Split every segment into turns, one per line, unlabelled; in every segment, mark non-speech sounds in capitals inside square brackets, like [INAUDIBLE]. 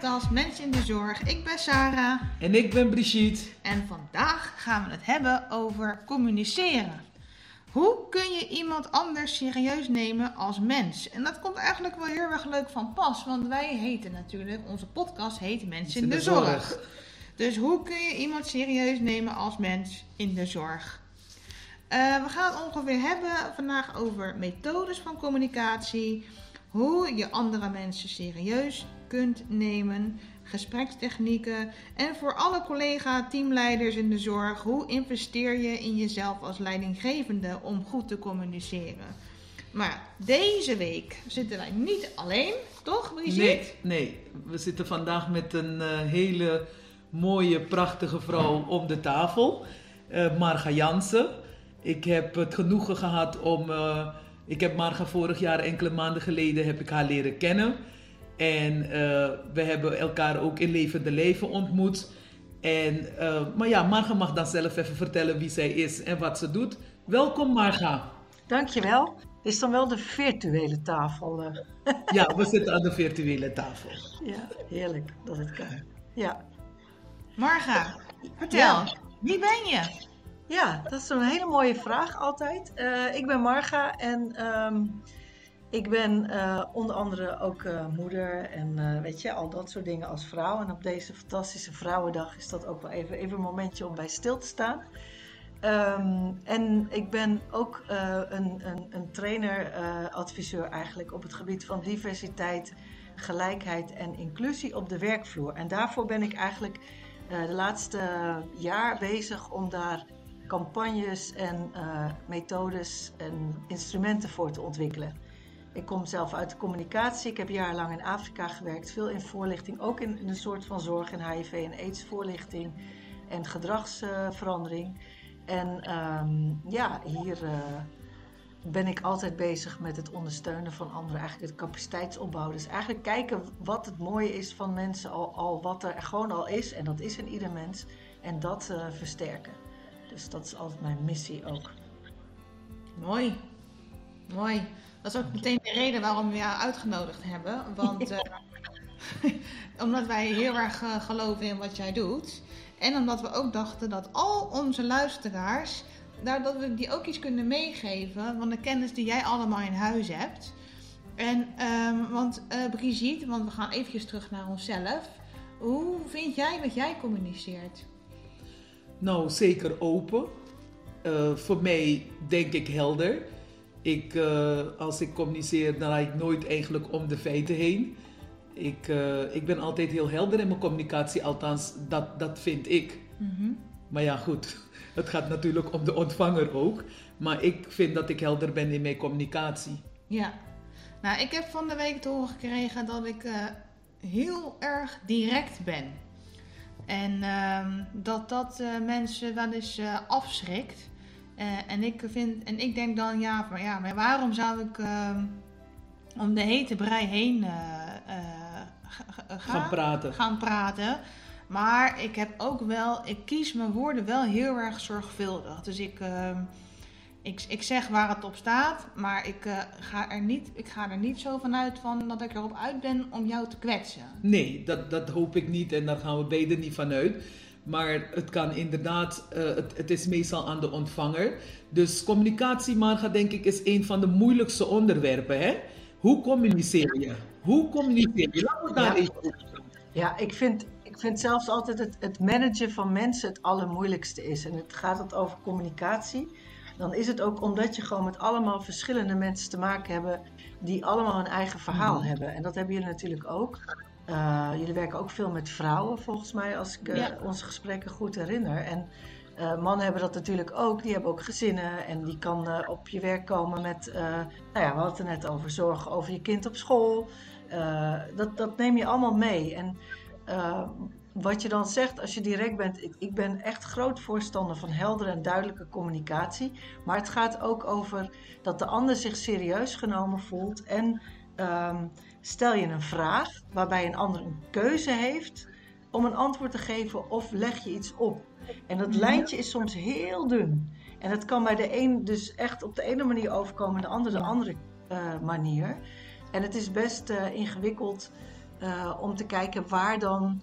podcast Mensen in de Zorg. Ik ben Sarah
En ik ben Brigitte.
en vandaag gaan we het hebben over communiceren. Hoe kun je iemand anders serieus nemen als mens? En dat komt eigenlijk wel heel erg leuk van pas, want wij heten natuurlijk, onze podcast heet Mensen in de, zorg. Dus hoe kun je iemand serieus nemen als mens in de zorg? Eh, we gaan het ongeveer hebben vandaag over methodes van communicatie, hoe je andere mensen serieus kunt nemen, gesprekstechnieken en voor alle collega teamleiders in de zorg, hoe investeer je in jezelf als leidinggevende om goed te communiceren? Maar deze week zitten wij niet alleen, toch Brigitte?
Nee, nee, we zitten vandaag met een eh, hele mooie, prachtige vrouw om de tafel. eh Marga Jansen. Ik heb het genoegen gehad om... eh, ik heb Marga vorig jaar, enkele maanden geleden, heb ik haar leren kennen. En eh, we hebben elkaar ook in levende leven ontmoet. En, eh, maar ja, Marga mag dan zelf even vertellen wie zij is en wat ze doet. Welkom Marga.
Dankjewel. Is dan wel de virtuele tafel. eh.
Ja, we [LAUGHS] zitten aan de virtuele tafel.
Ja, heerlijk dat het kan. Ja.
Marga, vertel,
Ja.
wie ben je?
ja, dat is een hele mooie vraag altijd. Eh, ik ben Marga en ehm, ik ben eh, onder andere ook eh, moeder en eh, weet je, al dat soort dingen als vrouw. En op deze fantastische Vrouwendag is dat ook wel even, even een momentje om bij stil te staan. Ehm, en ik ben ook een, een, een trainer, eh, adviseur eigenlijk op het gebied van diversiteit, gelijkheid en inclusie op de werkvloer. En daarvoor ben ik eigenlijk de laatste jaar bezig om daar campagnes en methodes en instrumenten voor te ontwikkelen. Ik kom zelf uit de communicatie. Ik heb jarenlang in Afrika gewerkt, veel in voorlichting, ook in, in een soort van zorg en HIV en AIDS voorlichting en gedragsverandering. En ehm, ja, hier eh, ben ik altijd bezig met het ondersteunen van anderen, eigenlijk het capaciteitsopbouw. Dus eigenlijk kijken wat het mooie is van mensen, al, al wat er gewoon al is, en dat is in ieder mens, en dat eh, versterken. Dus dat is altijd mijn missie ook.
Mooi. Mooi. Dat is ook meteen de reden waarom we jou uitgenodigd hebben. Want [LAUGHS] eh, [LAUGHS] omdat wij heel erg eh, geloven in wat jij doet. En omdat we ook dachten dat al onze luisteraars, daar, dat we die ook iets kunnen meegeven van de kennis die jij allemaal in huis hebt. En, ehm, want eh, Brigitte, want we gaan eventjes terug naar onszelf. Hoe vind jij dat jij communiceert?
Nou, zeker open. Eh, voor mij denk ik helder. Ik, eh, als ik communiceer, dan raak ik nooit eigenlijk om de feiten heen. Ik, eh, ik ben altijd heel helder in mijn communicatie, althans, dat, dat vind ik. Maar ja, goed, [LAUGHS] het gaat natuurlijk om de ontvanger ook. Maar ik vind dat ik helder ben in mijn communicatie.
Ja, nou, ik heb van de week te horen gekregen dat ik eh, heel erg direct ben. En ehm, dat dat mensen wel eens afschrikt. Eh, en, ik vind, en ik denk dan, ja, maar, ja, maar waarom zou ik ehm, om de hete brei heen eh, eh, ga- ga-
Gaan praten.
gaan praten? Maar ik heb ook wel, ik kies mijn woorden wel heel erg zorgvuldig. Dus ik, ehm, ik, ik zeg waar het op staat, maar ik, ga er niet, ik ga er niet zo vanuit van dat ik erop uit ben om jou te kwetsen.
Nee, dat, dat hoop ik niet en daar gaan we beide niet van uit. Maar het kan inderdaad, eh, het, het is meestal aan de ontvanger. Dus communicatie, Marga, denk ik, is een van de moeilijkste onderwerpen. Hè? Hoe communiceer je? Hoe communiceer je? Laten we daar
Ja.
over gaan.
Ja, ik vind, ik vind zelfs altijd het, het managen van mensen het allermoeilijkste is. En het gaat het over communicatie. Dan is het ook omdat je gewoon met allemaal verschillende mensen te maken hebt die allemaal hun eigen verhaal
Mhm.
hebben. En dat hebben jullie natuurlijk ook. Eh, jullie werken ook veel met vrouwen, volgens mij, als ik eh,
Ja.
onze gesprekken goed herinner. En eh, mannen hebben dat natuurlijk ook. Die hebben ook gezinnen en die kan op je werk komen met, nou ja, we hadden het net over zorgen over je kind op school. Dat, dat neem je allemaal mee. En wat je dan zegt als je direct bent, ik, ik ben echt groot voorstander van heldere en duidelijke communicatie. Maar het gaat ook over dat de ander zich serieus genomen voelt. En ehm, stel je een vraag waarbij een ander een keuze heeft om een antwoord te geven of leg je iets op. En dat lijntje is soms heel dun. En dat kan bij de een dus echt op de ene manier overkomen en de ander de andere eh, manier. En het is best eh, ingewikkeld eh, om te kijken waar dan,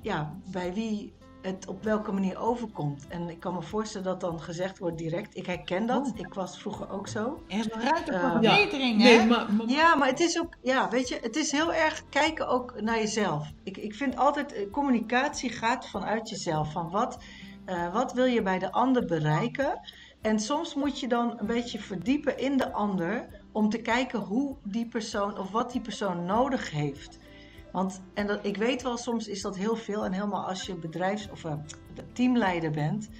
ja, bij wie het op welke manier overkomt. En ik kan me voorstellen dat dan gezegd wordt direct. Ik herken dat.
Oh.
Ik was vroeger ook zo.
Er is nog ruimte voor
Eh,
Ja.
verbetering, hè?
Nee, maar, maar-
Ja, maar het is ook, ja, weet je, het is heel erg kijken ook naar jezelf. Ik, ik vind altijd, eh, communicatie gaat vanuit jezelf. Van wat, eh, wat wil je bij de ander bereiken? En soms moet je dan een beetje verdiepen in de ander om te kijken hoe die persoon of wat die persoon nodig heeft. Want, en dat, ik weet wel, soms is dat heel veel. En helemaal als je bedrijfs- of eh, teamleider bent.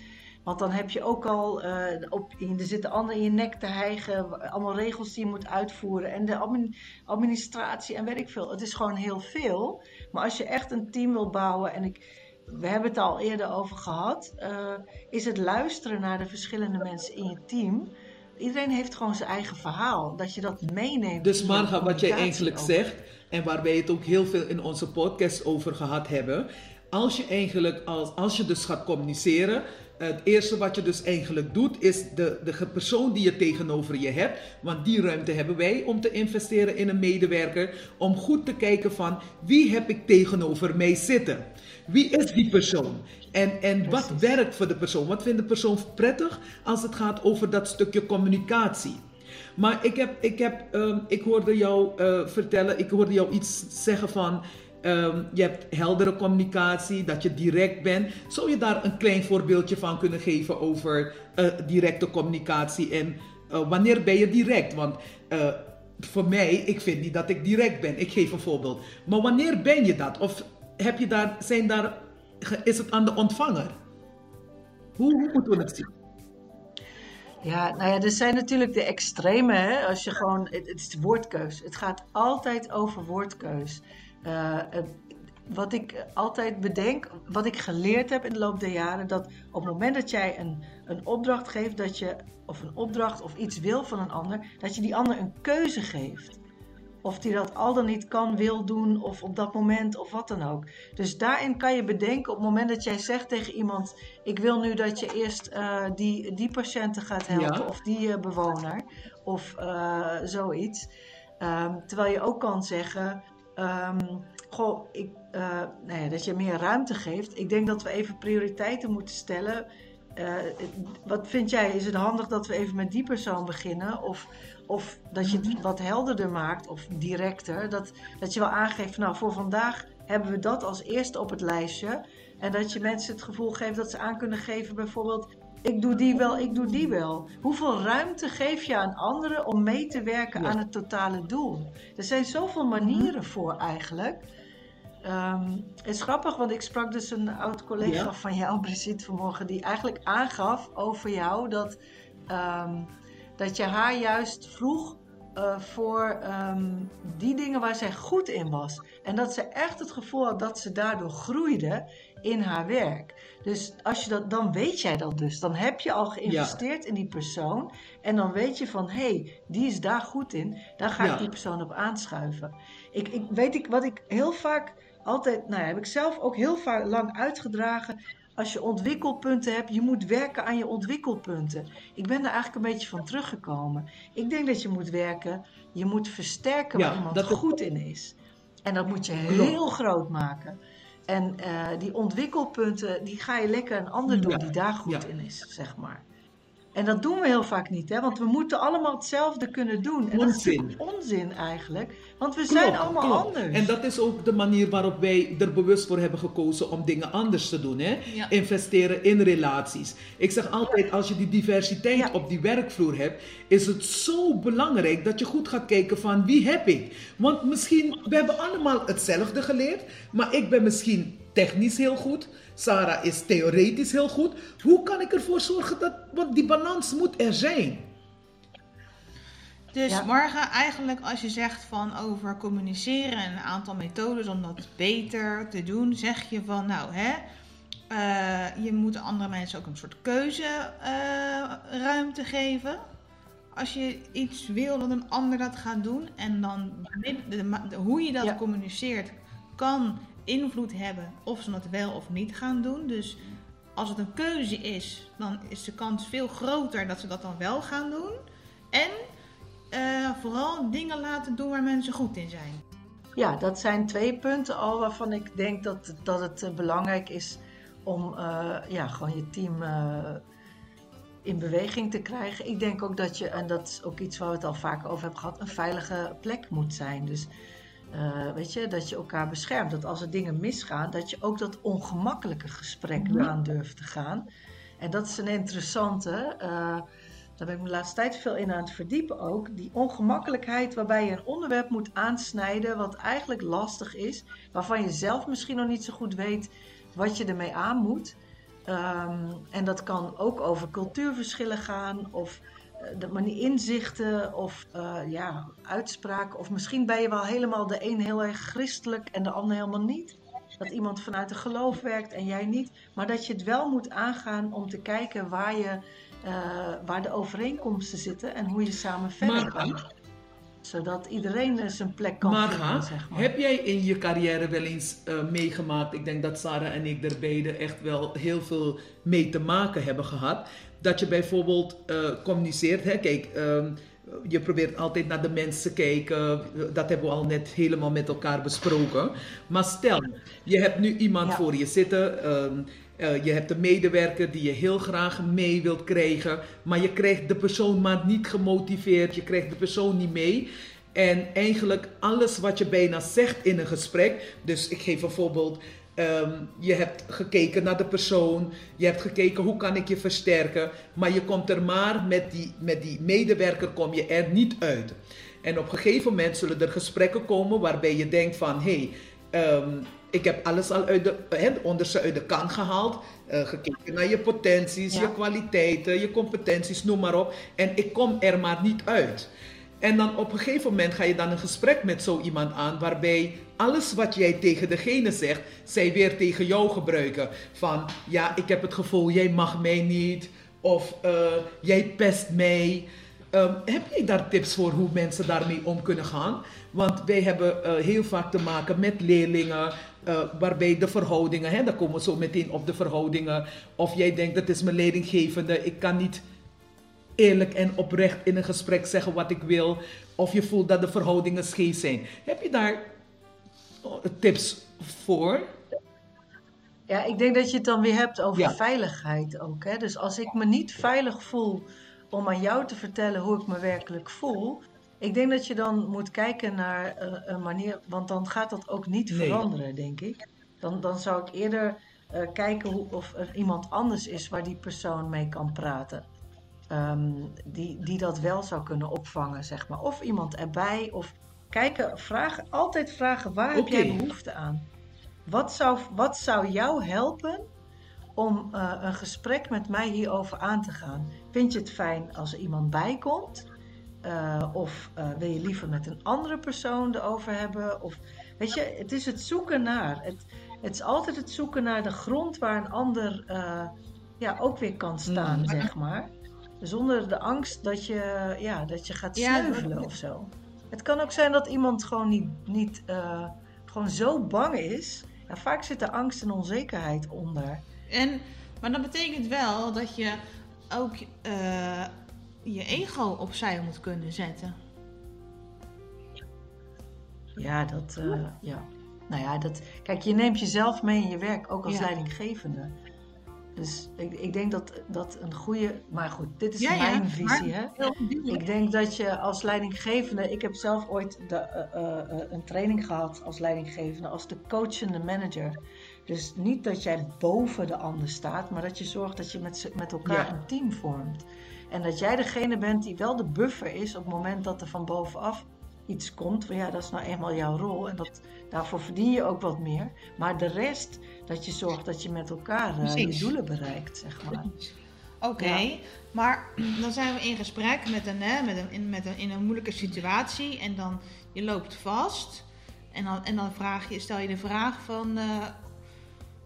Want dan heb je ook al, eh, op, er zitten anderen in je nek te hijgen. Allemaal regels die je moet uitvoeren. En de admin- administratie en weet ik veel. Het is gewoon heel veel. Maar als je echt een team wil bouwen. En ik, we hebben het al eerder over gehad. eh, is het luisteren naar de verschillende mensen in je team. Iedereen heeft gewoon zijn eigen verhaal. Dat je dat meeneemt.
Dus Marga, wat jij eigenlijk zegt, en waar wij het ook heel veel in onze podcast over gehad hebben. Als je eigenlijk, als, als je dus gaat communiceren, het eerste wat je dus eigenlijk doet, is de, de persoon die je tegenover je hebt. Want die ruimte hebben wij om te investeren in een medewerker. Om goed te kijken van wie heb ik tegenover mij zitten. Wie is die persoon? En, en wat werkt voor de persoon? Wat vindt de persoon prettig als het gaat over dat stukje communicatie? Maar ik, heb, ik, heb, ehm, ik hoorde jou eh, vertellen, ik hoorde jou iets zeggen van. Ehm, je hebt heldere communicatie, dat je direct bent. Zou je daar een klein voorbeeldje van kunnen geven over eh, directe communicatie en eh, wanneer ben je direct? Want eh, voor mij, ik vind niet dat ik direct ben. Ik geef een voorbeeld. Maar wanneer ben je dat? Of heb je daar, zijn daar, is het aan de ontvanger? Hoe, hoe moeten we het zien?
Ja, nou ja, er zijn natuurlijk de extreme. Hè? Als je gewoon, het, het is woordkeus. Het gaat altijd over woordkeus. Eh, wat ik altijd bedenk, wat ik geleerd heb in de loop der jaren, dat op het moment dat jij een, een opdracht geeft, dat je, of een opdracht of iets wil van een ander, dat je die ander een keuze geeft. Of die dat al dan niet kan, wil doen, of op dat moment, of wat dan ook. Dus daarin kan je bedenken, op het moment dat jij zegt tegen iemand: Ik wil nu dat je eerst eh, die, die patiënten gaat helpen,
Ja.
of die eh, bewoner, of zoiets. Ehm, terwijl je ook kan zeggen: Goh, ik, eh, nou ja, dat je meer ruimte geeft. Ik denk dat we even prioriteiten moeten stellen. Eh, wat vind jij? Is het handig dat we even met die persoon beginnen? Of, of dat je het wat helderder maakt of directer. Dat, dat je wel aangeeft, nou voor vandaag hebben we dat als eerste op het lijstje. En dat je mensen het gevoel geeft dat ze aan kunnen geven, bijvoorbeeld, ik doe die wel, ik doe die wel. Hoeveel ruimte geef je aan anderen om mee te werken
Ja.
aan het totale doel? Er zijn zoveel manieren voor eigenlijk. Ehm, het is grappig, want ik sprak dus een oud collega
Ja.
van jou, [LAUGHS] Brigitte, vanmorgen, die eigenlijk aangaf over jou dat, ehm, dat je haar juist vroeg eh, voor ehm, die dingen waar zij goed in was. En dat ze echt het gevoel had dat ze daardoor groeide in haar werk. Dus als je dat, dan weet jij dat dus. Dan heb je al geïnvesteerd in die persoon. En dan weet je van, hé, hey, die is daar goed in. Daar ga
Ja.
ik die persoon op aanschuiven. Ik, ik weet ik, wat ik heel vaak altijd, nou ja, heb ik zelf ook heel vaak lang uitgedragen. Als je ontwikkelpunten hebt, je moet werken aan je ontwikkelpunten. Ik ben daar eigenlijk een beetje van teruggekomen. Ik denk dat je moet werken, je moet versterken
Ja,
waar iemand
dat
goed in is. En dat moet je heel groot maken. En eh, die ontwikkelpunten, die ga je lekker een ander doen
Ja,
die daar goed
ja.
in is, zeg maar. En dat doen we heel vaak niet, hè? want we moeten allemaal hetzelfde kunnen doen. En dat is
Onzin.
onzin eigenlijk, want we zijn allemaal
klopt.
anders.
En dat is ook de manier waarop wij er bewust voor hebben gekozen om dingen anders te doen. Hè?
Ja.
Investeren in relaties. Ik zeg altijd, als je die diversiteit
Ja.
op die werkvloer hebt, is het zo belangrijk dat je goed gaat kijken van wie heb ik. Want misschien, we hebben allemaal hetzelfde geleerd, maar ik ben misschien technisch heel goed. Sarah is theoretisch heel goed. Hoe kan ik ervoor zorgen dat, want die balans moet er zijn.
Dus
Ja.
morgen eigenlijk als je zegt van over communiceren en een aantal methodes om dat beter te doen, zeg je van nou hè, eh, je moet andere mensen ook een soort keuzeruimte geven. Als je iets wil dat een ander dat gaat doen en dan de, de- de- hoe je dat
Ja.
communiceert kan invloed hebben of ze het wel of niet gaan doen. Dus als het een keuze is, dan is de kans veel groter dat ze dat dan wel gaan doen. En eh, vooral dingen laten doen waar mensen goed in zijn.
Ja, dat zijn twee punten al waarvan ik denk dat, dat het eh, belangrijk is om eh, ja, gewoon je team in beweging te krijgen. Ik denk ook dat je, en dat is ook iets waar we het al vaker over hebben gehad, een veilige plek moet zijn. Dus eh, weet je, dat je elkaar beschermt. Dat als er dingen misgaan, dat je ook dat ongemakkelijke gesprek
Ja.
aan durft te gaan. En dat is een interessante. eh, daar ben ik me de laatste tijd veel in aan het verdiepen ook. Die ongemakkelijkheid waarbij je een onderwerp moet aansnijden wat eigenlijk lastig is. Waarvan je zelf misschien nog niet zo goed weet wat je ermee aan moet. Ehm, en dat kan ook over cultuurverschillen gaan of eh, de manier inzichten of eh, ja, uitspraken. Of misschien ben je wel helemaal de een heel erg christelijk en de ander helemaal niet. Dat iemand vanuit een geloof werkt en jij niet. Maar dat je het wel moet aangaan om te kijken waar, je, eh, waar de overeenkomsten zitten en hoe je samen verder
Maar-
kan. Zodat iedereen zijn plek kan
Marga,
vinden, zeg maar.
heb jij in je carrière wel eens eh, meegemaakt? Ik denk dat Sarah en ik er beide echt wel heel veel mee te maken hebben gehad. Dat je bijvoorbeeld eh, communiceert. Hè? Kijk, ehm, je probeert altijd naar de mensen te kijken. Dat hebben we al net helemaal met elkaar besproken. Maar stel, je hebt nu iemand
Ja.
voor je zitten. ehm, eh, je hebt een medewerker die je heel graag mee wilt krijgen, maar je krijgt de persoon maar niet gemotiveerd, je krijgt de persoon niet mee. En eigenlijk alles wat je bijna zegt in een gesprek, dus ik geef een voorbeeld, ehm, je hebt gekeken naar de persoon, je hebt gekeken hoe kan ik je versterken, maar je komt er maar met die, met die medewerker kom je er niet uit. En op een gegeven moment zullen er gesprekken komen waarbij je denkt van, hé, hey, Ehm, ik heb alles al uit de, hè, de onderste uit de kan gehaald. eh, gekeken naar je potenties,
Ja.
je kwaliteiten, je competenties, noem maar op. En ik kom er maar niet uit. En dan op een gegeven moment ga je dan een gesprek met zo iemand aan, waarbij alles wat jij tegen degene zegt, zij weer tegen jou gebruiken. Van ja, ik heb het gevoel, jij mag mij niet. Of eh, jij pest mij. Ehm, heb jij daar tips voor hoe mensen daarmee om kunnen gaan? Want wij hebben eh, heel vaak te maken met leerlingen, eh, waarbij de verhoudingen, hè, dan komen we zo meteen op de verhoudingen. Of jij denkt, dat is mijn leidinggevende, ik kan niet eerlijk en oprecht in een gesprek zeggen wat ik wil. Of je voelt dat de verhoudingen scheef zijn. Heb je daar oh, tips voor?
Ja, ik denk dat je het dan weer hebt over
Ja.
veiligheid ook. Hè? Dus als ik me niet veilig voel om aan jou te vertellen hoe ik me werkelijk voel. Ik denk dat je dan moet kijken naar eh, een manier, want dan gaat dat ook niet
Nee.
veranderen, denk ik. Dan, dan zou ik eerder eh, kijken hoe, of er iemand anders is waar die persoon mee kan praten. Ehm, die, die dat wel zou kunnen opvangen, zeg maar. Of iemand erbij. Of kijken, vragen, altijd vragen, waar heb jij behoefte aan? Wat zou, wat zou jou helpen om eh, een gesprek met mij hierover aan te gaan? Vind je het fijn als er iemand bij komt? Eh, of eh, wil je liever met een andere persoon erover hebben? Of, weet je, het is het zoeken naar. Het, het is altijd het zoeken naar de grond waar een ander ja, ook weer kan staan,
Mm.
zeg maar. Zonder de angst dat je, ja, dat je gaat sneuvelen of zo. Het kan ook zijn dat iemand gewoon niet, niet gewoon zo bang is. Ja, vaak zit er angst en onzekerheid onder.
En, maar dat betekent wel dat je ook eh, je ego opzij moet kunnen zetten.
Ja, dat, eh, ja. Nou ja, dat, kijk, je neemt jezelf mee in je werk, ook als
Ja.
leidinggevende. Dus ik, ik denk dat dat een goede. Maar goed, dit is
Ja, ja,
mijn visie. Hè? Ik denk dat je als leidinggevende. Ik heb zelf ooit de, eh, een training gehad als leidinggevende, als de coachende manager. Dus niet dat jij boven de ander staat, maar dat je zorgt dat je met, met elkaar
Ja.
een team vormt. En dat jij degene bent die wel de buffer is op het moment dat er van bovenaf iets komt. Van ja, dat is nou eenmaal jouw rol en dat, daarvoor verdien je ook wat meer. Maar de rest, dat je zorgt dat je met elkaar eh, je doelen bereikt, zeg maar.
Oké,
Ja.
maar [CLEARS THROAT] dan zijn we in gesprek met een, hè, met een, in, met een, in een moeilijke situatie en dan je loopt vast. En dan, en dan vraag je, stel je de vraag van eh,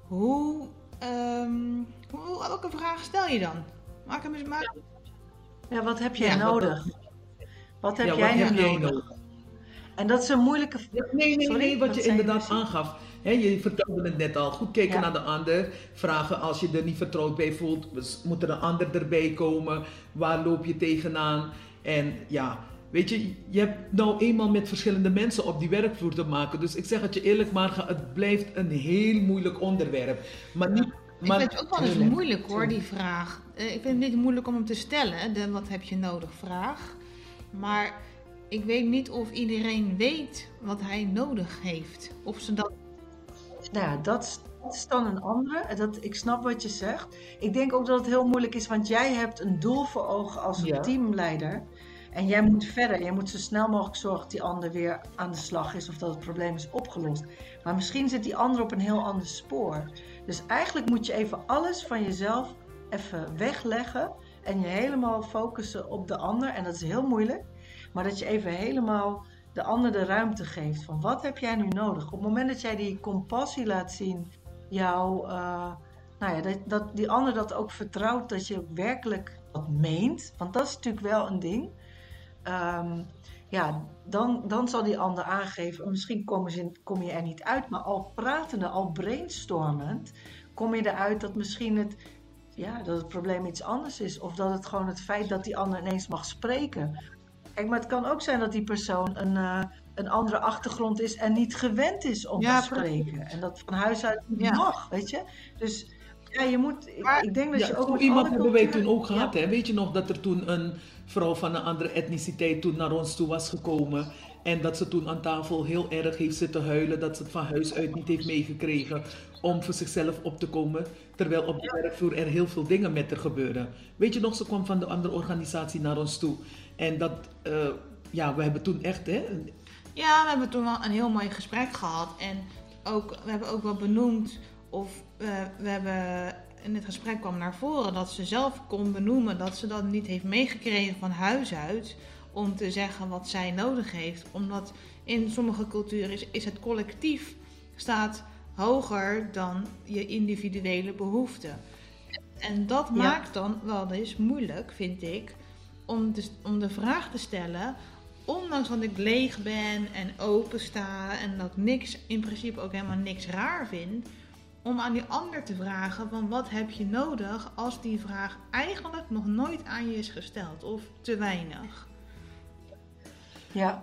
hoe, ehm, hoe, welke vraag stel je dan? Maak hem eens maak.
Ja, wat heb jij
Ja,
nodig? Wat heb
Ja,
jij
wat
nu
heb jij
nodig?
nodig?
En dat is een moeilijke.
Ja, Nee, nee,
Sorry,
nee, wat
wat
je inderdaad aangaf. Hè, je vertelde het net al. Goed kijken
Ja.
naar de ander. Vragen als je er niet vertrouwd bij voelt. Moet er een ander erbij komen? Waar loop je tegenaan? En ja, Weet je, je hebt nou eenmaal met verschillende mensen op die werkvloer te maken. Dus ik zeg het je eerlijk, maar het blijft een heel moeilijk onderwerp. Maar niet,
ik vind het ook wel eens moeilijk hoor, die vraag. Eh, ik vind het niet moeilijk om hem te stellen, de wat heb je nodig vraag. Maar ik weet niet of iedereen weet wat hij nodig heeft. Of ze dat.
Nou ja, dat is dan een andere. Dat, ik snap wat je zegt. Ik denk ook dat het heel moeilijk is, want jij hebt een doel voor ogen als een teamleider. En jij moet verder. Je moet zo snel mogelijk zorgen dat die ander weer aan de slag is of dat het probleem is opgelost. Maar misschien zit die ander op een heel ander spoor. Dus eigenlijk moet je even alles van jezelf even wegleggen en je helemaal focussen op de ander. En dat is heel moeilijk. Maar dat je even helemaal de ander de ruimte geeft van wat heb jij nu nodig? Op het moment dat jij die compassie laat zien, jou, uh, nou ja, dat, dat die ander dat ook vertrouwt, dat je werkelijk wat meent. Want dat is natuurlijk wel een ding. Um, ja, dan, dan zal die ander aangeven, misschien kom je, kom je er niet uit, maar al pratende, al brainstormend, kom je eruit dat misschien het, ja, dat het probleem iets anders is. Of dat het gewoon het feit dat die ander ineens mag spreken. Kijk, maar het kan ook zijn dat die persoon een, uh, een andere achtergrond is en niet gewend is om te spreken. En dat van huis uit niet mag, weet je. Dus ja, je moet, ik, ik denk dat je ook...
iemand hebben wij toen ook gehad, hè. Weet je nog dat er toen een vrouw van een andere etniciteit toen naar ons toe was gekomen. En dat ze toen aan tafel heel erg heeft zitten huilen. Dat ze het van huis uit niet heeft meegekregen om voor zichzelf op te komen. Terwijl op de werkvloer er heel veel dingen met haar gebeurden. Weet je nog, ze kwam van de andere organisatie naar ons toe. En dat, uh, ja, we hebben toen echt... Hè,
ja, we hebben toen wel een heel mooi gesprek gehad. En ook, we hebben ook wel benoemd of uh, we hebben in het gesprek kwam naar voren dat ze zelf kon benoemen dat ze dat niet heeft meegekregen van huis uit om te zeggen wat zij nodig heeft. Omdat in sommige culturen is, is het collectief staat hoger dan je individuele behoeften. En dat maakt dan wel eens moeilijk, vind ik, om de, om de vraag te stellen, ondanks dat ik leeg ben en open sta en dat ik niks, in principe ook helemaal niks raar vind, om aan die ander te vragen van wat heb je nodig als die vraag eigenlijk nog nooit aan je is gesteld of te weinig.
Ja.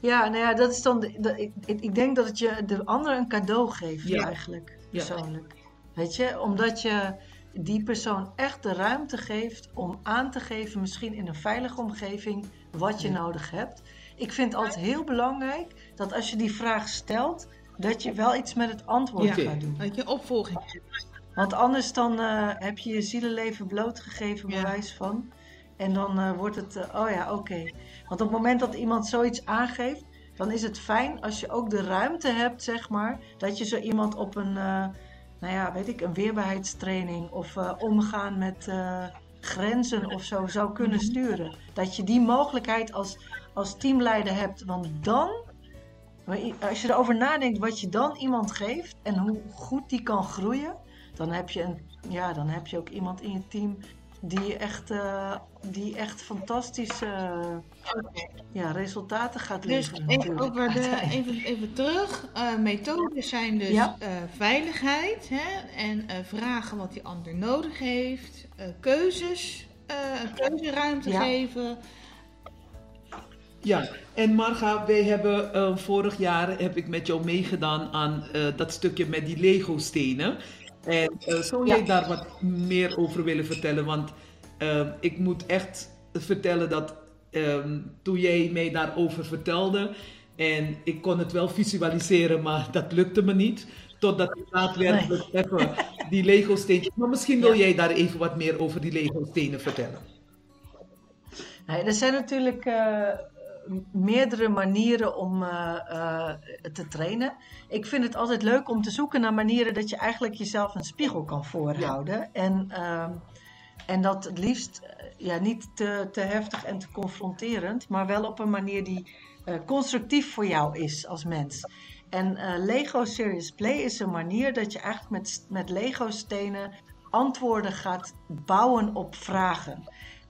Ja, nou ja, dat is dan. De, ik, ik denk dat het je de ander een cadeau geeft, eigenlijk, persoonlijk. Weet je, omdat je die persoon echt de ruimte geeft om aan te geven, misschien in een veilige omgeving, wat je nodig hebt. Ik vind het altijd heel belangrijk dat als je die vraag stelt, dat je wel iets met het antwoord gaat doen.
Dat je opvolging
Want anders dan uh, heb je je zielenleven blootgegeven, bewijs van. En dan uh, wordt het, uh, oh ja, oké. Want op het moment dat iemand zoiets aangeeft, dan is het fijn als je ook de ruimte hebt, zeg maar, dat je zo iemand op een, nou ja, weet ik, een weerbaarheidstraining of omgaan met grenzen of zo zou kunnen mhm. sturen. Dat je die mogelijkheid als, als teamleider hebt, want dan als je erover nadenkt wat je dan iemand geeft en hoe goed die kan groeien, dan heb je, een, ja, dan heb je ook iemand in je team die echt, uh, die echt fantastische ja, resultaten gaat dus leveren.
Dus even, over de, [LAUGHS] even, even terug. Uh, methodes zijn dus ja. uh, veiligheid hè, en vragen wat die ander nodig heeft, keuzes, keuzeruimte ja. geven.
Ja, en Marga, wij hebben uh, vorig jaar heb ik met jou meegedaan aan uh, dat stukje met die Lego stenen. En uh, zou jij daar wat meer over willen vertellen? Want ik moet echt vertellen dat um, toen jij mij daarover vertelde, en ik kon het wel visualiseren, maar dat lukte me niet. Totdat ik daadwerkelijk nee. even die Lego steentjes. Maar misschien wil jij daar even wat meer over die Lego stenen vertellen.
Nee, er zijn natuurlijk meerdere manieren om uh, uh, te trainen. Ik vind het altijd leuk om te zoeken naar manieren dat je eigenlijk jezelf een spiegel kan voorhouden. En, uh, en dat het liefst ja, niet te, te heftig en te confronterend, maar wel op een manier die constructief voor jou is als mens. En Lego Serious Play is een manier dat je eigenlijk met, met Lego stenen antwoorden gaat bouwen op vragen.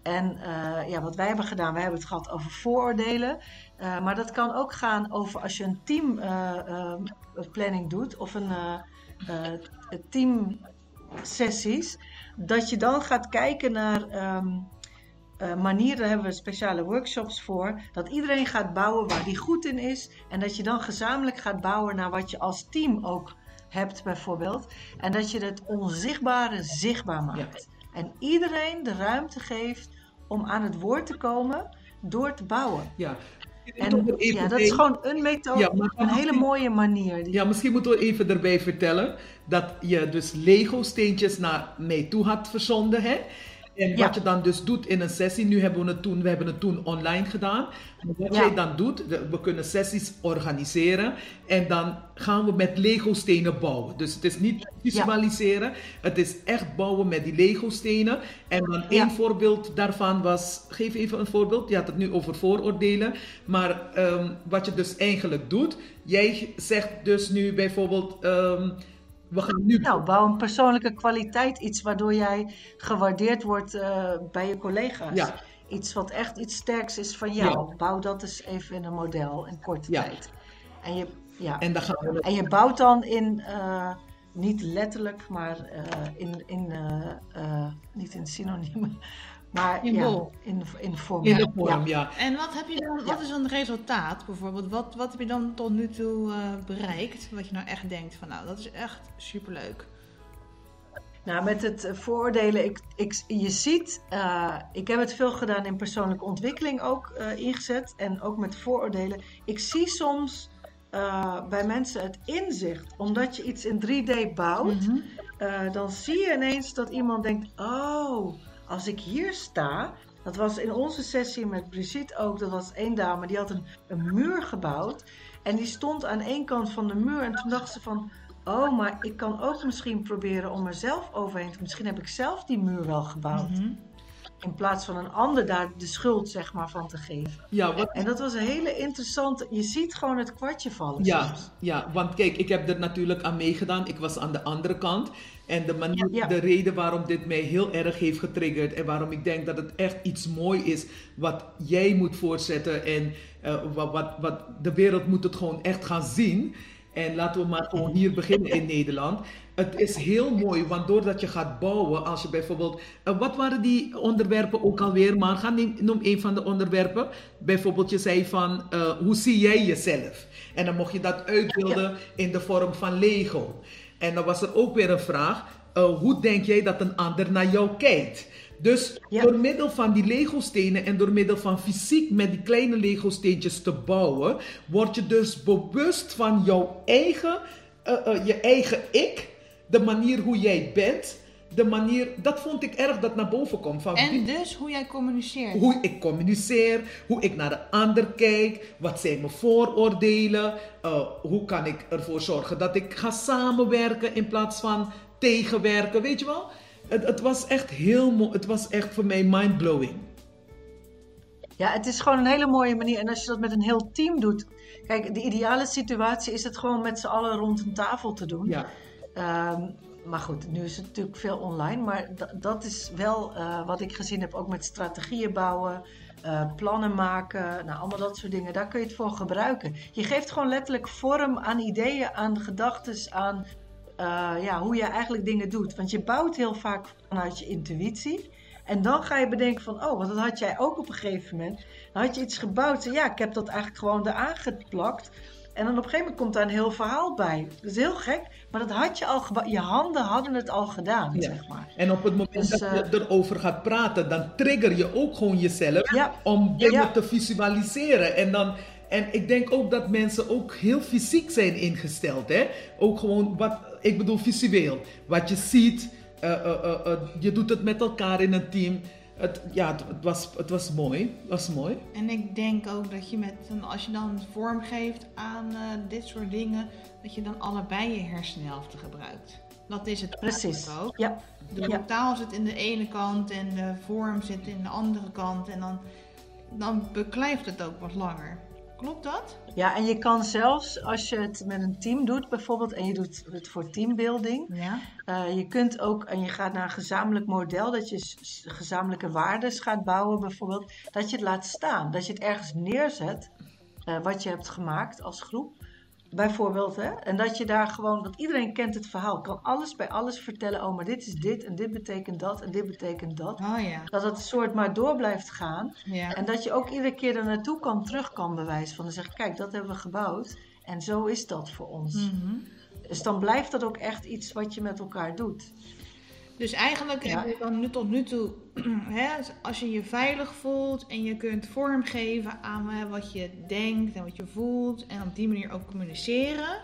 En uh, ja, wat wij hebben gedaan, wij hebben het gehad over vooroordelen. Uh, maar dat kan ook gaan over als je een teamplanning uh, doet of een teamsessies. Dat je dan gaat kijken naar um, uh, manier, daar hebben we speciale workshops voor. Dat iedereen gaat bouwen waar die goed in is. En dat je dan gezamenlijk gaat bouwen naar wat je als team ook hebt, bijvoorbeeld. En dat je het onzichtbare zichtbaar maakt. En iedereen de ruimte geeft om aan het woord te komen door te bouwen.
Ja.
En ja, dat is gewoon een methode, een hele mooie manier.
Ja, misschien moeten we even erbij vertellen dat je dus Lego-steentjes naar mij toe had verzonden. Hè? En wat je dan dus doet in een sessie, nu hebben we het toen, we hebben het toen online gedaan. Wat jij dan doet, we kunnen sessies organiseren en dan gaan we met Lego stenen bouwen. Dus het is niet visualiseren, het is echt bouwen met die Lego stenen. En dan één voorbeeld daarvan was, geef even een voorbeeld, je had het nu over vooroordelen. Maar ehm, wat je dus eigenlijk doet, jij zegt dus nu bijvoorbeeld... Ehm, we gaan nu...
Nou, bouw een persoonlijke kwaliteit. Iets waardoor jij gewaardeerd wordt uh, bij je collega's. Ja. Iets wat echt iets sterks is van jou. Ja. Bouw dat eens even in een model in korte ja. tijd. En je, ja. en, dan gaan we... en je bouwt dan in, uh, niet letterlijk, maar uh, in, in niet in synoniemen, maar in, ja, in, in de vorm.
In de vorm, ja.
En wat, heb je dan, wat is dan het resultaat bijvoorbeeld? Wat, wat heb je dan tot nu toe uh, bereikt? Wat je nou echt denkt van nou, dat is echt superleuk.
Nou, met het vooroordelen, ik, ik, je ziet, uh, ik heb het veel gedaan in persoonlijke ontwikkeling ook uh, ingezet. En ook met vooroordelen. Ik zie soms bij mensen het inzicht, omdat je iets in 3D bouwt, mm -hmm. dan zie je ineens dat iemand denkt, oh, als ik hier sta, dat was in onze sessie met Brigitte ook, dat was één dame, die had een, muur gebouwd. En die stond aan één kant van de muur. En toen dacht ze van, oh, maar ik kan ook misschien proberen om er zelf overheen te... Misschien heb ik zelf die muur wel gebouwd. Mhm. In plaats van een ander daar de schuld zeg maar, van te geven. Ja, wat... En dat was een hele interessante. Je ziet gewoon het kwartje vallen.
Ja, ja, want kijk, ik heb er natuurlijk aan meegedaan. Ik was aan de andere kant. En de, manier, de reden waarom dit mij heel erg heeft getriggerd en waarom ik denk dat het echt iets mooi is wat jij moet voortzetten en uh, wat, wat, wat de wereld moet het gewoon echt gaan zien. En laten we maar gewoon hier beginnen in Nederland. Het is heel mooi, want doordat je gaat bouwen, als je bijvoorbeeld. Uh, wat waren die onderwerpen ook alweer? Maar ga neem, noem een van de onderwerpen. Bijvoorbeeld, je zei van uh, hoe zie jij jezelf? En dan mocht je dat uitbeelden in de vorm van Lego. En dan was er ook weer een vraag: uh, hoe denk jij dat een ander naar jou kijkt? Dus door middel van die Lego-stenen en door middel van fysiek met die kleine Lego-steentjes te bouwen, word je dus bewust van jouw eigen, uh, uh, je eigen ik, de manier hoe jij bent de manier, dat vond ik erg dat naar boven komt. Van
en dus hoe jij communiceert.
Hoe ik communiceer, hoe ik naar de ander kijk, wat zijn mijn vooroordelen, uh, hoe kan ik ervoor zorgen dat ik ga samenwerken in plaats van tegenwerken, weet je wel? Het, het was echt heel mooi, het was echt voor mij mindblowing.
Ja, het is gewoon een hele mooie manier. En als je dat met een heel team doet. Kijk, de ideale situatie is het gewoon met z'n allen rond een tafel te doen. Ja. Um, maar goed, nu is het natuurlijk veel online. Maar dat is wel uh, wat ik gezien heb, ook met strategieën bouwen, uh, plannen maken, nou, allemaal dat soort dingen. Daar kun je het voor gebruiken. Je geeft gewoon letterlijk vorm aan ideeën, aan gedachten, aan uh, ja, hoe je eigenlijk dingen doet. Want je bouwt heel vaak vanuit je intuïtie. En dan ga je bedenken van, oh, want dat had jij ook op een gegeven moment. Dan had je iets gebouwd. Ja, ik heb dat eigenlijk gewoon eraan geplakt. En dan op een gegeven moment komt daar een heel verhaal bij. Dat is heel gek, maar dat had je al Je handen hadden het al gedaan, zeg maar.
En op het moment dus, dat je uh, erover gaat praten, dan trigger je ook gewoon jezelf om dingen te visualiseren. En dan... En ik denk ook dat mensen ook heel fysiek zijn ingesteld. Hè? Ook gewoon wat, ik bedoel visueel. Wat je ziet, uh, uh, je doet het met elkaar in een team het, ja, het, was, het was mooi. Was mooi.
En ik denk ook dat je met, als je dan vorm geeft aan uh, dit soort dingen, dat je dan allebei je hersenhelften gebruikt. Dat is het
precies
ook. Ja. De ja. taal zit in de ene kant en de vorm zit in de andere kant. En dan, dan beklijft het ook wat langer. Klopt dat?
Ja, en je kan zelfs als je het met een team doet bijvoorbeeld en je doet het voor teambuilding. Ja. Uh, je kunt ook, en je gaat naar een gezamenlijk model, dat je gezamenlijke waarden gaat bouwen bijvoorbeeld. Dat je het laat staan, dat je het ergens neerzet, uh, wat je hebt gemaakt als groep. Bijvoorbeeld, hè? En dat je daar gewoon, want iedereen kent het verhaal, kan alles bij alles vertellen. Oh, maar dit is dit en dit betekent dat en dit betekent dat.
Oh ja.
Dat het soort maar door blijft gaan.
ja.
En dat je ook iedere keer er naartoe kan, terug kan bewijzen. Van dan zeg kijk, dat hebben we gebouwd. En zo is dat voor ons.
Mhm.
Dus dan blijft dat ook echt iets wat je met elkaar doet.
Dus eigenlijk
Ja.
heb je dan nu tot nu toe, [CLEARS THROAT] hè, als je je veilig voelt en je kunt vormgeven aan hè, wat je denkt en wat je voelt en op die manier ook communiceren.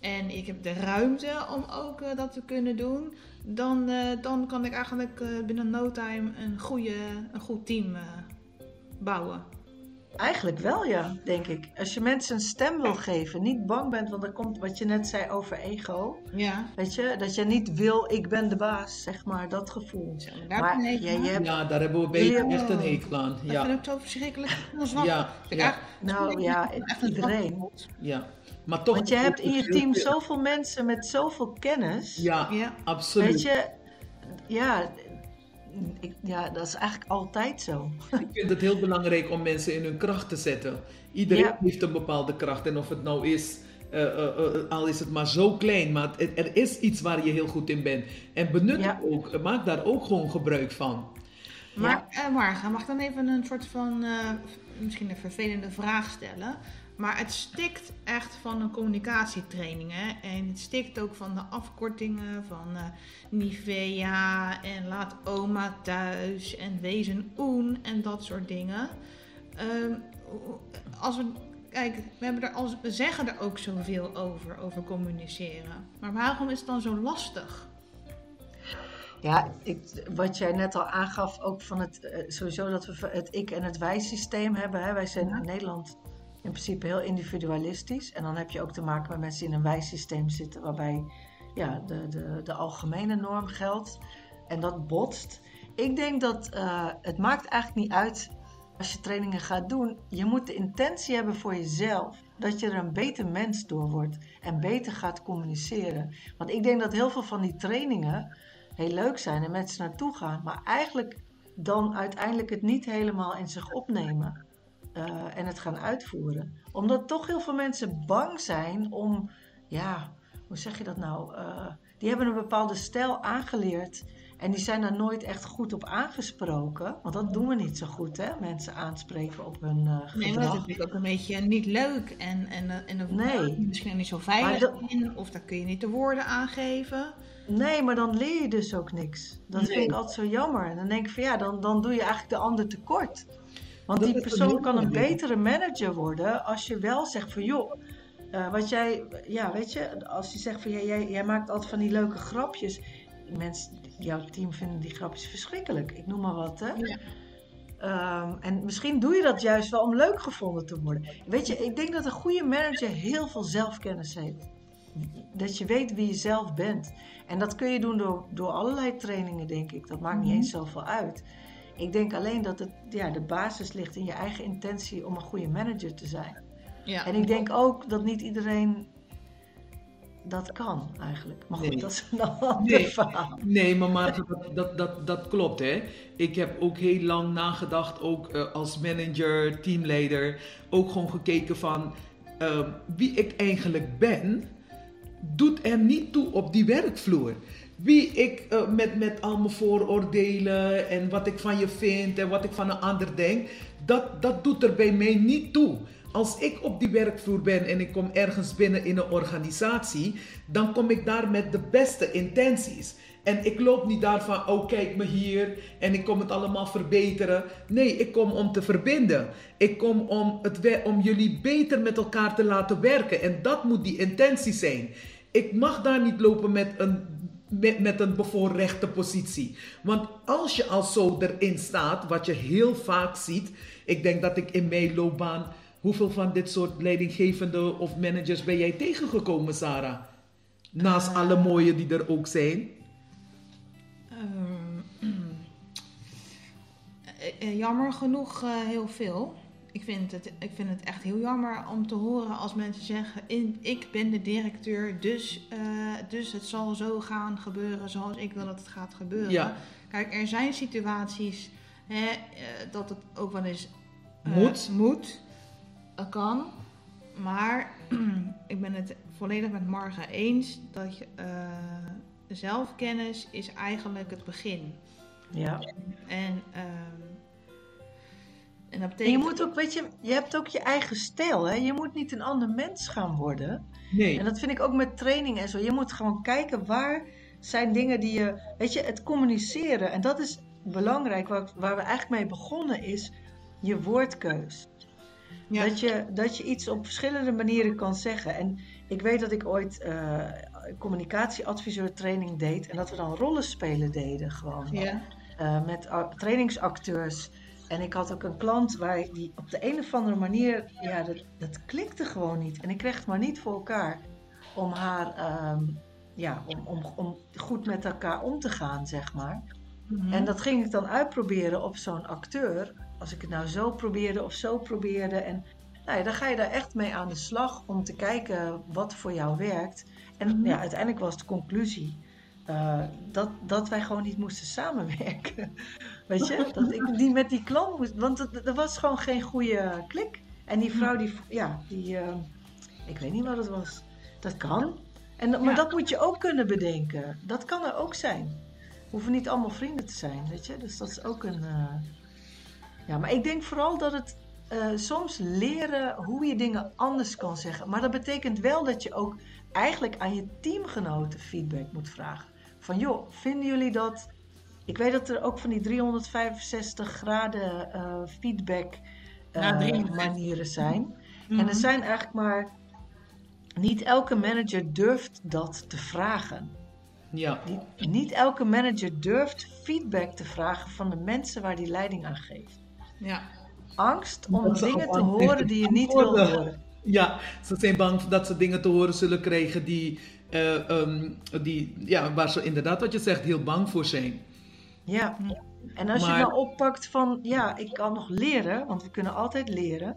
En ik heb de ruimte om ook eh, dat te kunnen doen. Dan, eh, dan kan ik eigenlijk eh, binnen no time een, goede, een goed team bouwen.
Eigenlijk wel, ja, denk ik. Als je mensen een stem wil geven, niet bang bent, want er komt wat je net zei over ego.
Ja,
Weet je, dat je niet wil, ik ben de baas, zeg maar, dat gevoel.
zo, daar
Maar ja, je hebt,
Ja, daar hebben we beter echt een hekel aan.
Dat
Ja,
vind ik zo verschrikkelijk [LAUGHS]
ja,
Ik
ja,
nou ja,
echt een
iedereen.
ja. Maar toch...
Want je hebt in je team zoveel mensen met zoveel kennis.
Ja,
Ja.
absoluut.
Weet je, ja, ik, ja, dat is eigenlijk altijd zo. [LAUGHS]
Ik vind het heel belangrijk om mensen in hun kracht te zetten. Iedereen
Ja.
heeft een bepaalde kracht. En of het nou is, eh, eh, eh, al is het maar zo klein, maar het- er is iets waar je heel goed in bent. En benut
Ja.
het ook. Maak daar ook gewoon gebruik van.
Maar eh, Marga, mag ik dan even een soort van, eh, misschien een vervelende vraag stellen? Maar het stikt echt van een communicatietraining, hè? En het stikt ook van de afkortingen van eh, Nivea en laat oma thuis en wees een oen en dat soort dingen. Ehm, als we, kijk, we, hebben er als, we zeggen er ook zoveel over, over communiceren. Maar waarom is het dan zo lastig?
Ja, ik, wat jij net al aangaf, ook van het eh, sowieso dat we het ik- en het wij-systeem hebben. Hè. Wij zijn in Nederland in principe heel individualistisch. En dan heb je ook te maken met mensen die in een wij-systeem zitten, waarbij ja, de, de, de algemene norm geldt. En dat botst. Ik denk dat eh, het maakt eigenlijk niet uit als je trainingen gaat doen. Je moet de intentie hebben voor jezelf. Dat je er een beter mens door wordt en beter gaat communiceren. Want ik denk dat heel veel van die trainingen heel leuk zijn en mensen naartoe gaan, maar eigenlijk dan uiteindelijk het niet helemaal in zich opnemen eh, en het gaan uitvoeren. Omdat toch heel veel mensen bang zijn om, ja, hoe zeg je dat nou? Eh, die hebben een bepaalde stijl aangeleerd en die zijn daar nooit echt goed op aangesproken. Want dat doen we niet zo goed, hè? Mensen aanspreken op hun eh
Nee, maar dat is
gedrag.
natuurlijk ook een beetje niet leuk. En, en, en dan
Nee.
misschien niet zo veilig
dat-
in. Of daar kun je niet de woorden aangeven.
Nee, maar dan leer je dus ook niks. Dat
Nee.
vind ik altijd zo jammer. En dan denk ik van ja, dan, dan doe je eigenlijk de ander tekort. Want
Dat
die persoon kan een betere manager worden als je wel zegt van joh, eh, wat jij, ja weet je, als je zegt van jij, jij maakt altijd van die leuke grapjes. Mensen, jouw team vinden die grapjes verschrikkelijk. Ik noem maar wat hè.
Ja.
Ehm, en misschien doe je dat juist wel om leuk gevonden te worden. Weet je, ik denk dat een goede manager heel veel zelfkennis heeft. Dat je weet wie je zelf bent. En dat kun je doen door, door allerlei trainingen, denk ik. Dat maakt niet
Mhm.
eens zoveel uit. Ik denk alleen dat het, ja, de basis ligt in je eigen intentie om een goede manager te zijn.
Ja.
En ik denk ook dat niet iedereen dat kan, eigenlijk. Maar goed,
Nee.
dat is een [LAUGHS] ander
Nee.
verhaal.
Nee, maar dat, dat, dat, dat klopt hè. Ik heb ook heel lang nagedacht, ook eh, als manager, teamleider, ook gewoon gekeken van eh, wie ik eigenlijk ben, doet er niet toe op die werkvloer. Wie ik eh, met, met al mijn vooroordelen en wat ik van je vind en wat ik van een ander denk, dat, dat doet er bij mij niet toe. Als ik op die werkvloer ben en ik kom ergens binnen in een organisatie, dan kom ik daar met de beste intenties. En ik loop niet daar van, oh kijk me hier en ik kom het allemaal verbeteren. Nee, ik kom om te verbinden. Ik kom om, het, om jullie beter met elkaar te laten werken. En dat moet die intentie zijn. Ik mag daar niet lopen met een, met, met een bevoorrechte positie. Want als je al zo erin staat, wat je heel vaak ziet. Ik denk dat ik in mijn loopbaan, hoeveel van dit soort leidinggevende of managers ben jij tegengekomen, Sarah? Naast alle mooie die er ook zijn.
Ehm, [CLEARS THROAT] eh, eh, jammer genoeg eh, heel veel. Ik vind, het, ik vind het echt heel jammer om te horen als mensen zeggen: "In- Ik ben de directeur, dus, eh, dus het zal zo gaan gebeuren zoals ik wil dat het gaat gebeuren.
Ja.
Kijk, er zijn situaties hè, eh, dat het ook wel eens eh,
Moet.
moet. Kan. Maar [CLEARS THROAT] ik ben het volledig met Marga eens dat je, eh, zelfkennis is eigenlijk het begin.
Ja.
En, ehm, en dat
En
betekent...
je moet ook, weet je, je hebt ook je eigen stijl, hè? Je moet niet een ander mens gaan worden.
Nee.
En dat vind ik ook met training en zo. Je moet gewoon kijken waar zijn dingen die je, weet je, het communiceren. En dat is belangrijk, waar, waar we eigenlijk mee begonnen is je woordkeus.
Ja.
Dat, je, dat je iets op verschillende manieren kan zeggen. En ik weet dat ik ooit eh communicatieadviseur training deed en dat we dan rollenspelen deden gewoon.
Ja.
eh, met trainingsacteurs. En ik had ook een klant waar ik die op de een of andere manier, ja, dat, dat klikte gewoon niet. En ik kreeg het maar niet voor elkaar om haar, ehm, ja, om, om, om goed met elkaar om te gaan, zeg maar.
Mhm.
En dat ging ik dan uitproberen op zo'n acteur. Als ik het nou zo probeerde of zo probeerde. En nou ja, dan ga je daar echt mee aan de slag om te kijken wat voor jou werkt. En
Mhm.
ja, uiteindelijk was de conclusie eh, dat, dat wij gewoon niet moesten samenwerken. Weet je, dat ik niet met die klant moest. Want er was gewoon geen goede klik. En die vrouw, die, ja, die, eh, ik weet niet wat het was. Dat kan. En, maar
Ja.
dat moet je ook kunnen bedenken. Dat kan er ook zijn. We hoeven niet allemaal vrienden te zijn, weet je. Dus dat is ook een... eh, Ja, maar ik denk vooral dat het eh, soms leren hoe je dingen anders kan zeggen. Maar dat betekent wel dat je ook eigenlijk aan je teamgenoten feedback moet vragen. Van joh, vinden jullie dat... Ik weet dat er ook van die 365 graden eh, feedback eh,
Ja, 360.
manieren zijn.
Mhm.
En er zijn eigenlijk maar... Niet elke manager durft dat te vragen.
Ja.
Niet, niet elke manager durft feedback te vragen van de mensen waar die leiding aan geeft.
Ja.
Angst om
Dat
dingen te horen die je niet wil horen.
Ja, ze zijn bang dat ze dingen te horen zullen krijgen die, eh, ehm, die, ja, waar ze inderdaad, wat je zegt, heel bang voor zijn.
Ja. En als
Maar-
je nou oppakt van, ja, ik kan nog leren, want we kunnen altijd leren.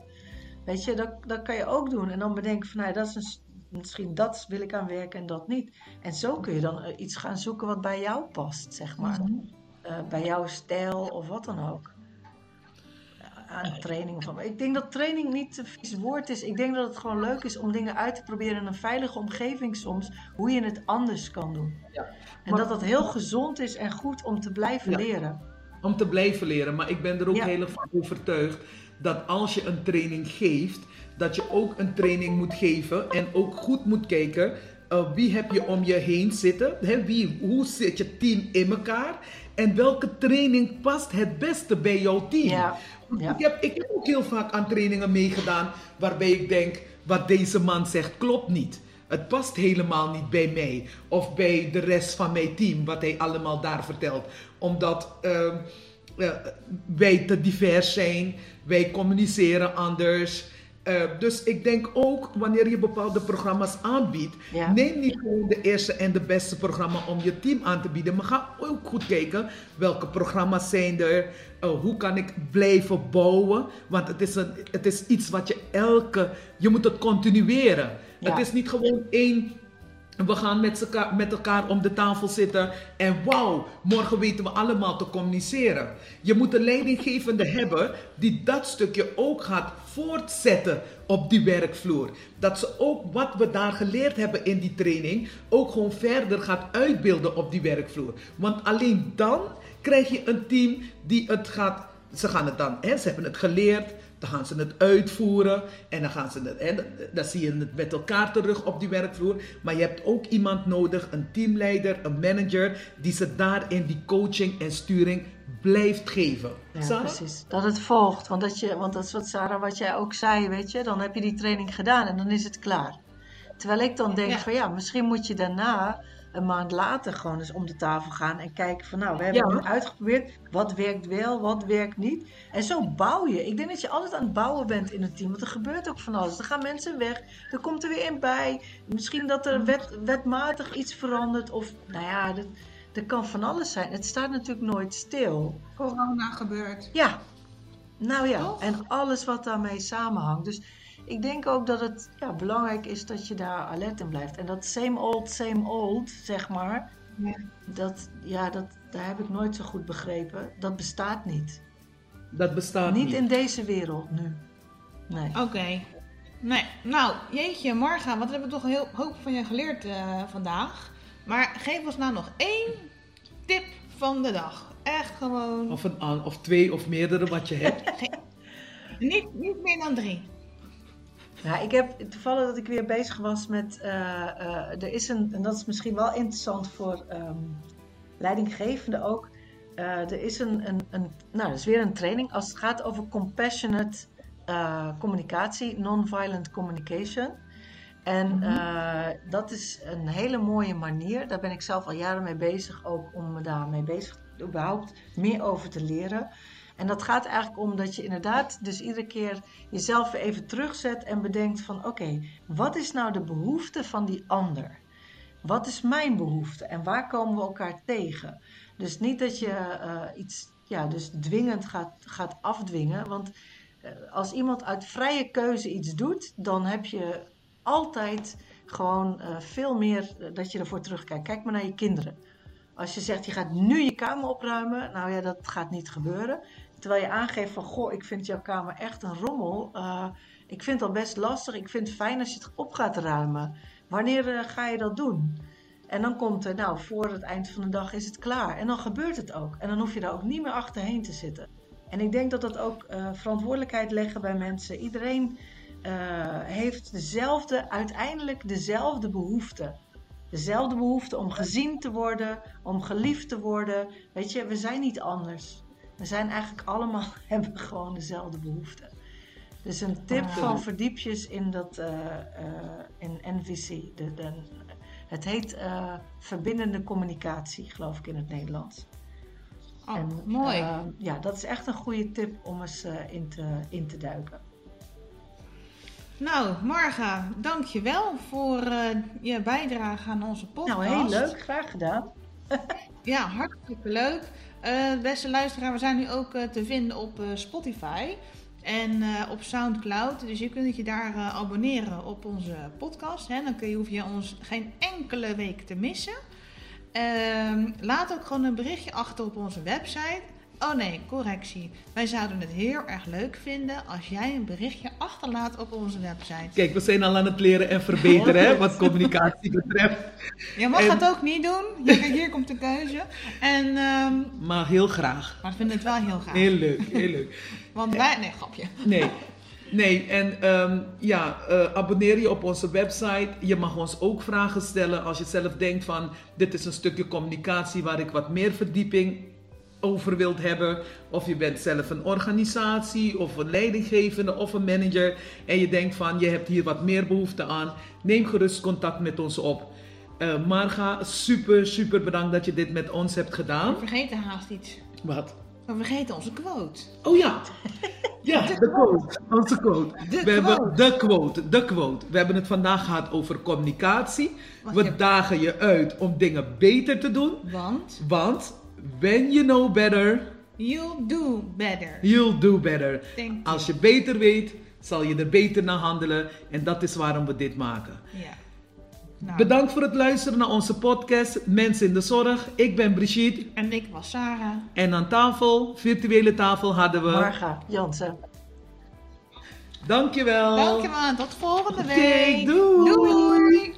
Weet je, dat, dat kan je ook doen. En dan bedenken van, nou, dat is een, misschien dat wil ik aan werken en dat niet. En zo kun je dan eh, iets gaan zoeken wat bij jou past, zeg maar.
Mhm.
Eh, bij jouw stijl of wat dan ook. Aan training of wat. Ik denk dat training niet een vies woord is. Ik denk dat het gewoon leuk is om dingen uit te proberen in een veilige omgeving soms. Hoe je het anders kan doen.
Ja.
En
Maar-
dat dat heel gezond is en goed om te blijven
Ja.
leren.
Om te blijven leren. Maar ik ben er ook
Ja.
heel erg van overtuigd dat als je een training geeft, dat je ook een training moet geven en ook goed moet kijken. eh, wie heb je om je heen zitten? Hè, wie, hoe zit je team in elkaar? En welke training past het beste bij jouw team?
Ja,
Ik, heb, ik heb ook heel vaak aan trainingen meegedaan waarbij ik denk, wat deze man zegt klopt niet. Het past helemaal niet bij mij of bij de rest van mijn team, wat hij allemaal daar vertelt. Omdat ehm, eh, wij te divers zijn, wij communiceren anders. Eh, dus ik denk ook wanneer je bepaalde programma's aanbiedt,
Ja.
neem niet gewoon de eerste en de beste programma om je team aan te bieden, maar ga ook goed kijken welke programma's zijn er, eh, hoe kan ik blijven bouwen, want het is, een, het is iets wat je elke, je moet het continueren.
Ja.
Het is niet gewoon één we gaan met, elkaar, met elkaar om de tafel zitten en wauw, morgen weten we allemaal te communiceren. Je moet een leidinggevende hebben die dat stukje ook gaat voortzetten op die werkvloer. Dat ze ook wat we daar geleerd hebben in die training ook gewoon verder gaat uitbeelden op die werkvloer. Want alleen dan krijg je een team die het gaat, ze gaan het dan, ze hebben het geleerd, dan gaan ze het uitvoeren en dan gaan ze het, hè, dan zie je het met elkaar terug op die werkvloer. Maar je hebt ook iemand nodig, een teamleider, een manager, die ze daarin die coaching en sturing blijft geven.
Ja,
Sarah?
precies. Dat het volgt. Want, dat je, want dat is wat Sarah, wat jij ook zei, weet je. Dan heb je die training gedaan en dan is het klaar. Terwijl ik dan denk
Ja.
van ja, misschien moet je daarna een maand later gewoon eens om de tafel gaan en kijken van nou, we hebben
Ja.
het nu uitgeprobeerd. Wat werkt wel, wat werkt niet. En zo bouw je. Ik denk dat je altijd aan het bouwen bent in een team. Want er gebeurt ook van alles. Er gaan mensen weg. Er komt er weer in bij. Misschien dat er wet, wetmatig iets verandert. Of nou ja, dat, dat kan van alles zijn. Het staat natuurlijk nooit stil.
Corona gebeurt.
Ja, nou ja, en alles wat daarmee samenhangt. Dus ik denk ook dat het ja, belangrijk is dat je daar alert in blijft. En dat same old, same old, zeg maar,
Ja.
dat, ja, dat, daar heb ik nooit zo goed begrepen. Dat bestaat niet.
Dat bestaat niet.
Niet in deze wereld nu. Nee.
Oké. Nee, nou, jeetje, Marga, wat hebben we toch een heel hoop van je geleerd eh, vandaag. Maar geef ons nou nog één tip van de dag. Echt gewoon.
Of, een, of twee of meerdere wat je hebt. [LAUGHS]
Niet, niet meer dan drie.
Nou, ik heb toevallig dat ik weer bezig was met. eh, eh, er is een, en dat is misschien wel interessant voor ehm leidinggevenden ook. Eh, er is een, een, een. Nou, er is weer een training als het gaat over compassionate communicatie, non-violent communication. En eh, dat is een hele mooie manier. Daar ben ik zelf al jaren mee bezig, ook om me daarmee bezig, überhaupt meer over te leren. En dat gaat eigenlijk om dat je inderdaad dus iedere keer jezelf even terugzet en bedenkt van oké, wat is nou de behoefte van die ander? Wat is mijn behoefte en waar komen we elkaar tegen? Dus niet dat je eh, iets ja, dus dwingend gaat, gaat afdwingen. Want eh, als iemand uit vrije keuze iets doet, dan heb je altijd gewoon eh, veel meer dat je ervoor terugkijkt. Kijk maar naar je kinderen. Als je zegt, je gaat nu je kamer opruimen, nou ja, dat gaat niet gebeuren. Terwijl je aangeeft van, goh, ik vind jouw kamer echt een rommel. Eh, ik vind al best lastig. Ik vind het fijn als je het op gaat ruimen. Wanneer eh, ga je dat doen? En dan komt er, nou, voor het eind van de dag is het klaar. En dan gebeurt het ook. En dan hoef je daar ook niet meer achterheen te zitten. En ik denk dat dat ook eh, verantwoordelijkheid leggen bij mensen. Iedereen heeft dezelfde, uiteindelijk dezelfde behoefte. Dezelfde behoefte om gezien te worden, om geliefd te worden. Weet je, we zijn niet anders. We zijn eigenlijk allemaal, [LAUGHS] hebben gewoon dezelfde behoefte. Dus een tip
Ah.
van verdiepjes in dat eh, eh, in NVC. De, de, het heet eh, verbindende communicatie, geloof ik in het Nederlands.
Oh,
En,
mooi.
ja, dat is echt een goede tip om eens in, te, in te duiken.
Nou, Marga, dankjewel voor je bijdrage aan onze podcast.
Nou, heel leuk. Graag gedaan. [LAUGHS]
Ja, hartstikke leuk. Eh, beste luisteraar, we zijn nu ook eh, te vinden op eh, Spotify en op Soundcloud. Dus je kunt je daar abonneren op onze podcast. Hè? Dan kun je, hoef je ons geen enkele week te missen. Ehm, laat ook gewoon een berichtje achter op onze website. Oh nee, correctie. Wij zouden het heel erg leuk vinden als jij een berichtje achterlaat op onze website.
Kijk, we zijn al aan het leren en verbeteren hè, wat [LAUGHS] communicatie betreft.
Je mag
En-
het ook niet doen. Hier, hier komt de keuze. En, ehm,
Maar heel graag.
maar we vinden het wel heel gaaf.
Heel leuk, heel leuk. [LAUGHS]
Want wij... Nee, grapje.
Nee. Nee, en ehm, ja, eh, abonneer je op onze website. Je mag ons ook vragen stellen als je zelf denkt van dit is een stukje communicatie waar ik wat meer verdieping over wilt hebben. Of je bent zelf een organisatie of een leidinggevende of een manager en je denkt van je hebt hier wat meer behoefte aan. Neem gerust contact met ons op. Eh, Marga, super, super bedankt dat je dit met ons hebt gedaan.
We vergeten haast iets.
Wat?
We vergeten onze quote.
Oh ja. Ja, [LAUGHS] de quote. Onze quote.
De
we hebben
quote.
de quote. De quote. We hebben het vandaag gehad over communicatie. We dagen je uit om dingen beter te doen.
Want
Want when you know better,
you do better.
you'll do better.
Thank you.
Als je beter weet, zal je er beter naar handelen. En dat is waarom we dit maken.
Ja. Nou,
Bedankt voor het luisteren naar onze podcast Mensen in de Zorg. Ik ben Brigitte.
En ik was Sarah.
En aan tafel, virtuele tafel, hadden we...
Marga Jansen.
Dankjewel.
Dankjewel. Tot volgende week.
doei.
doei.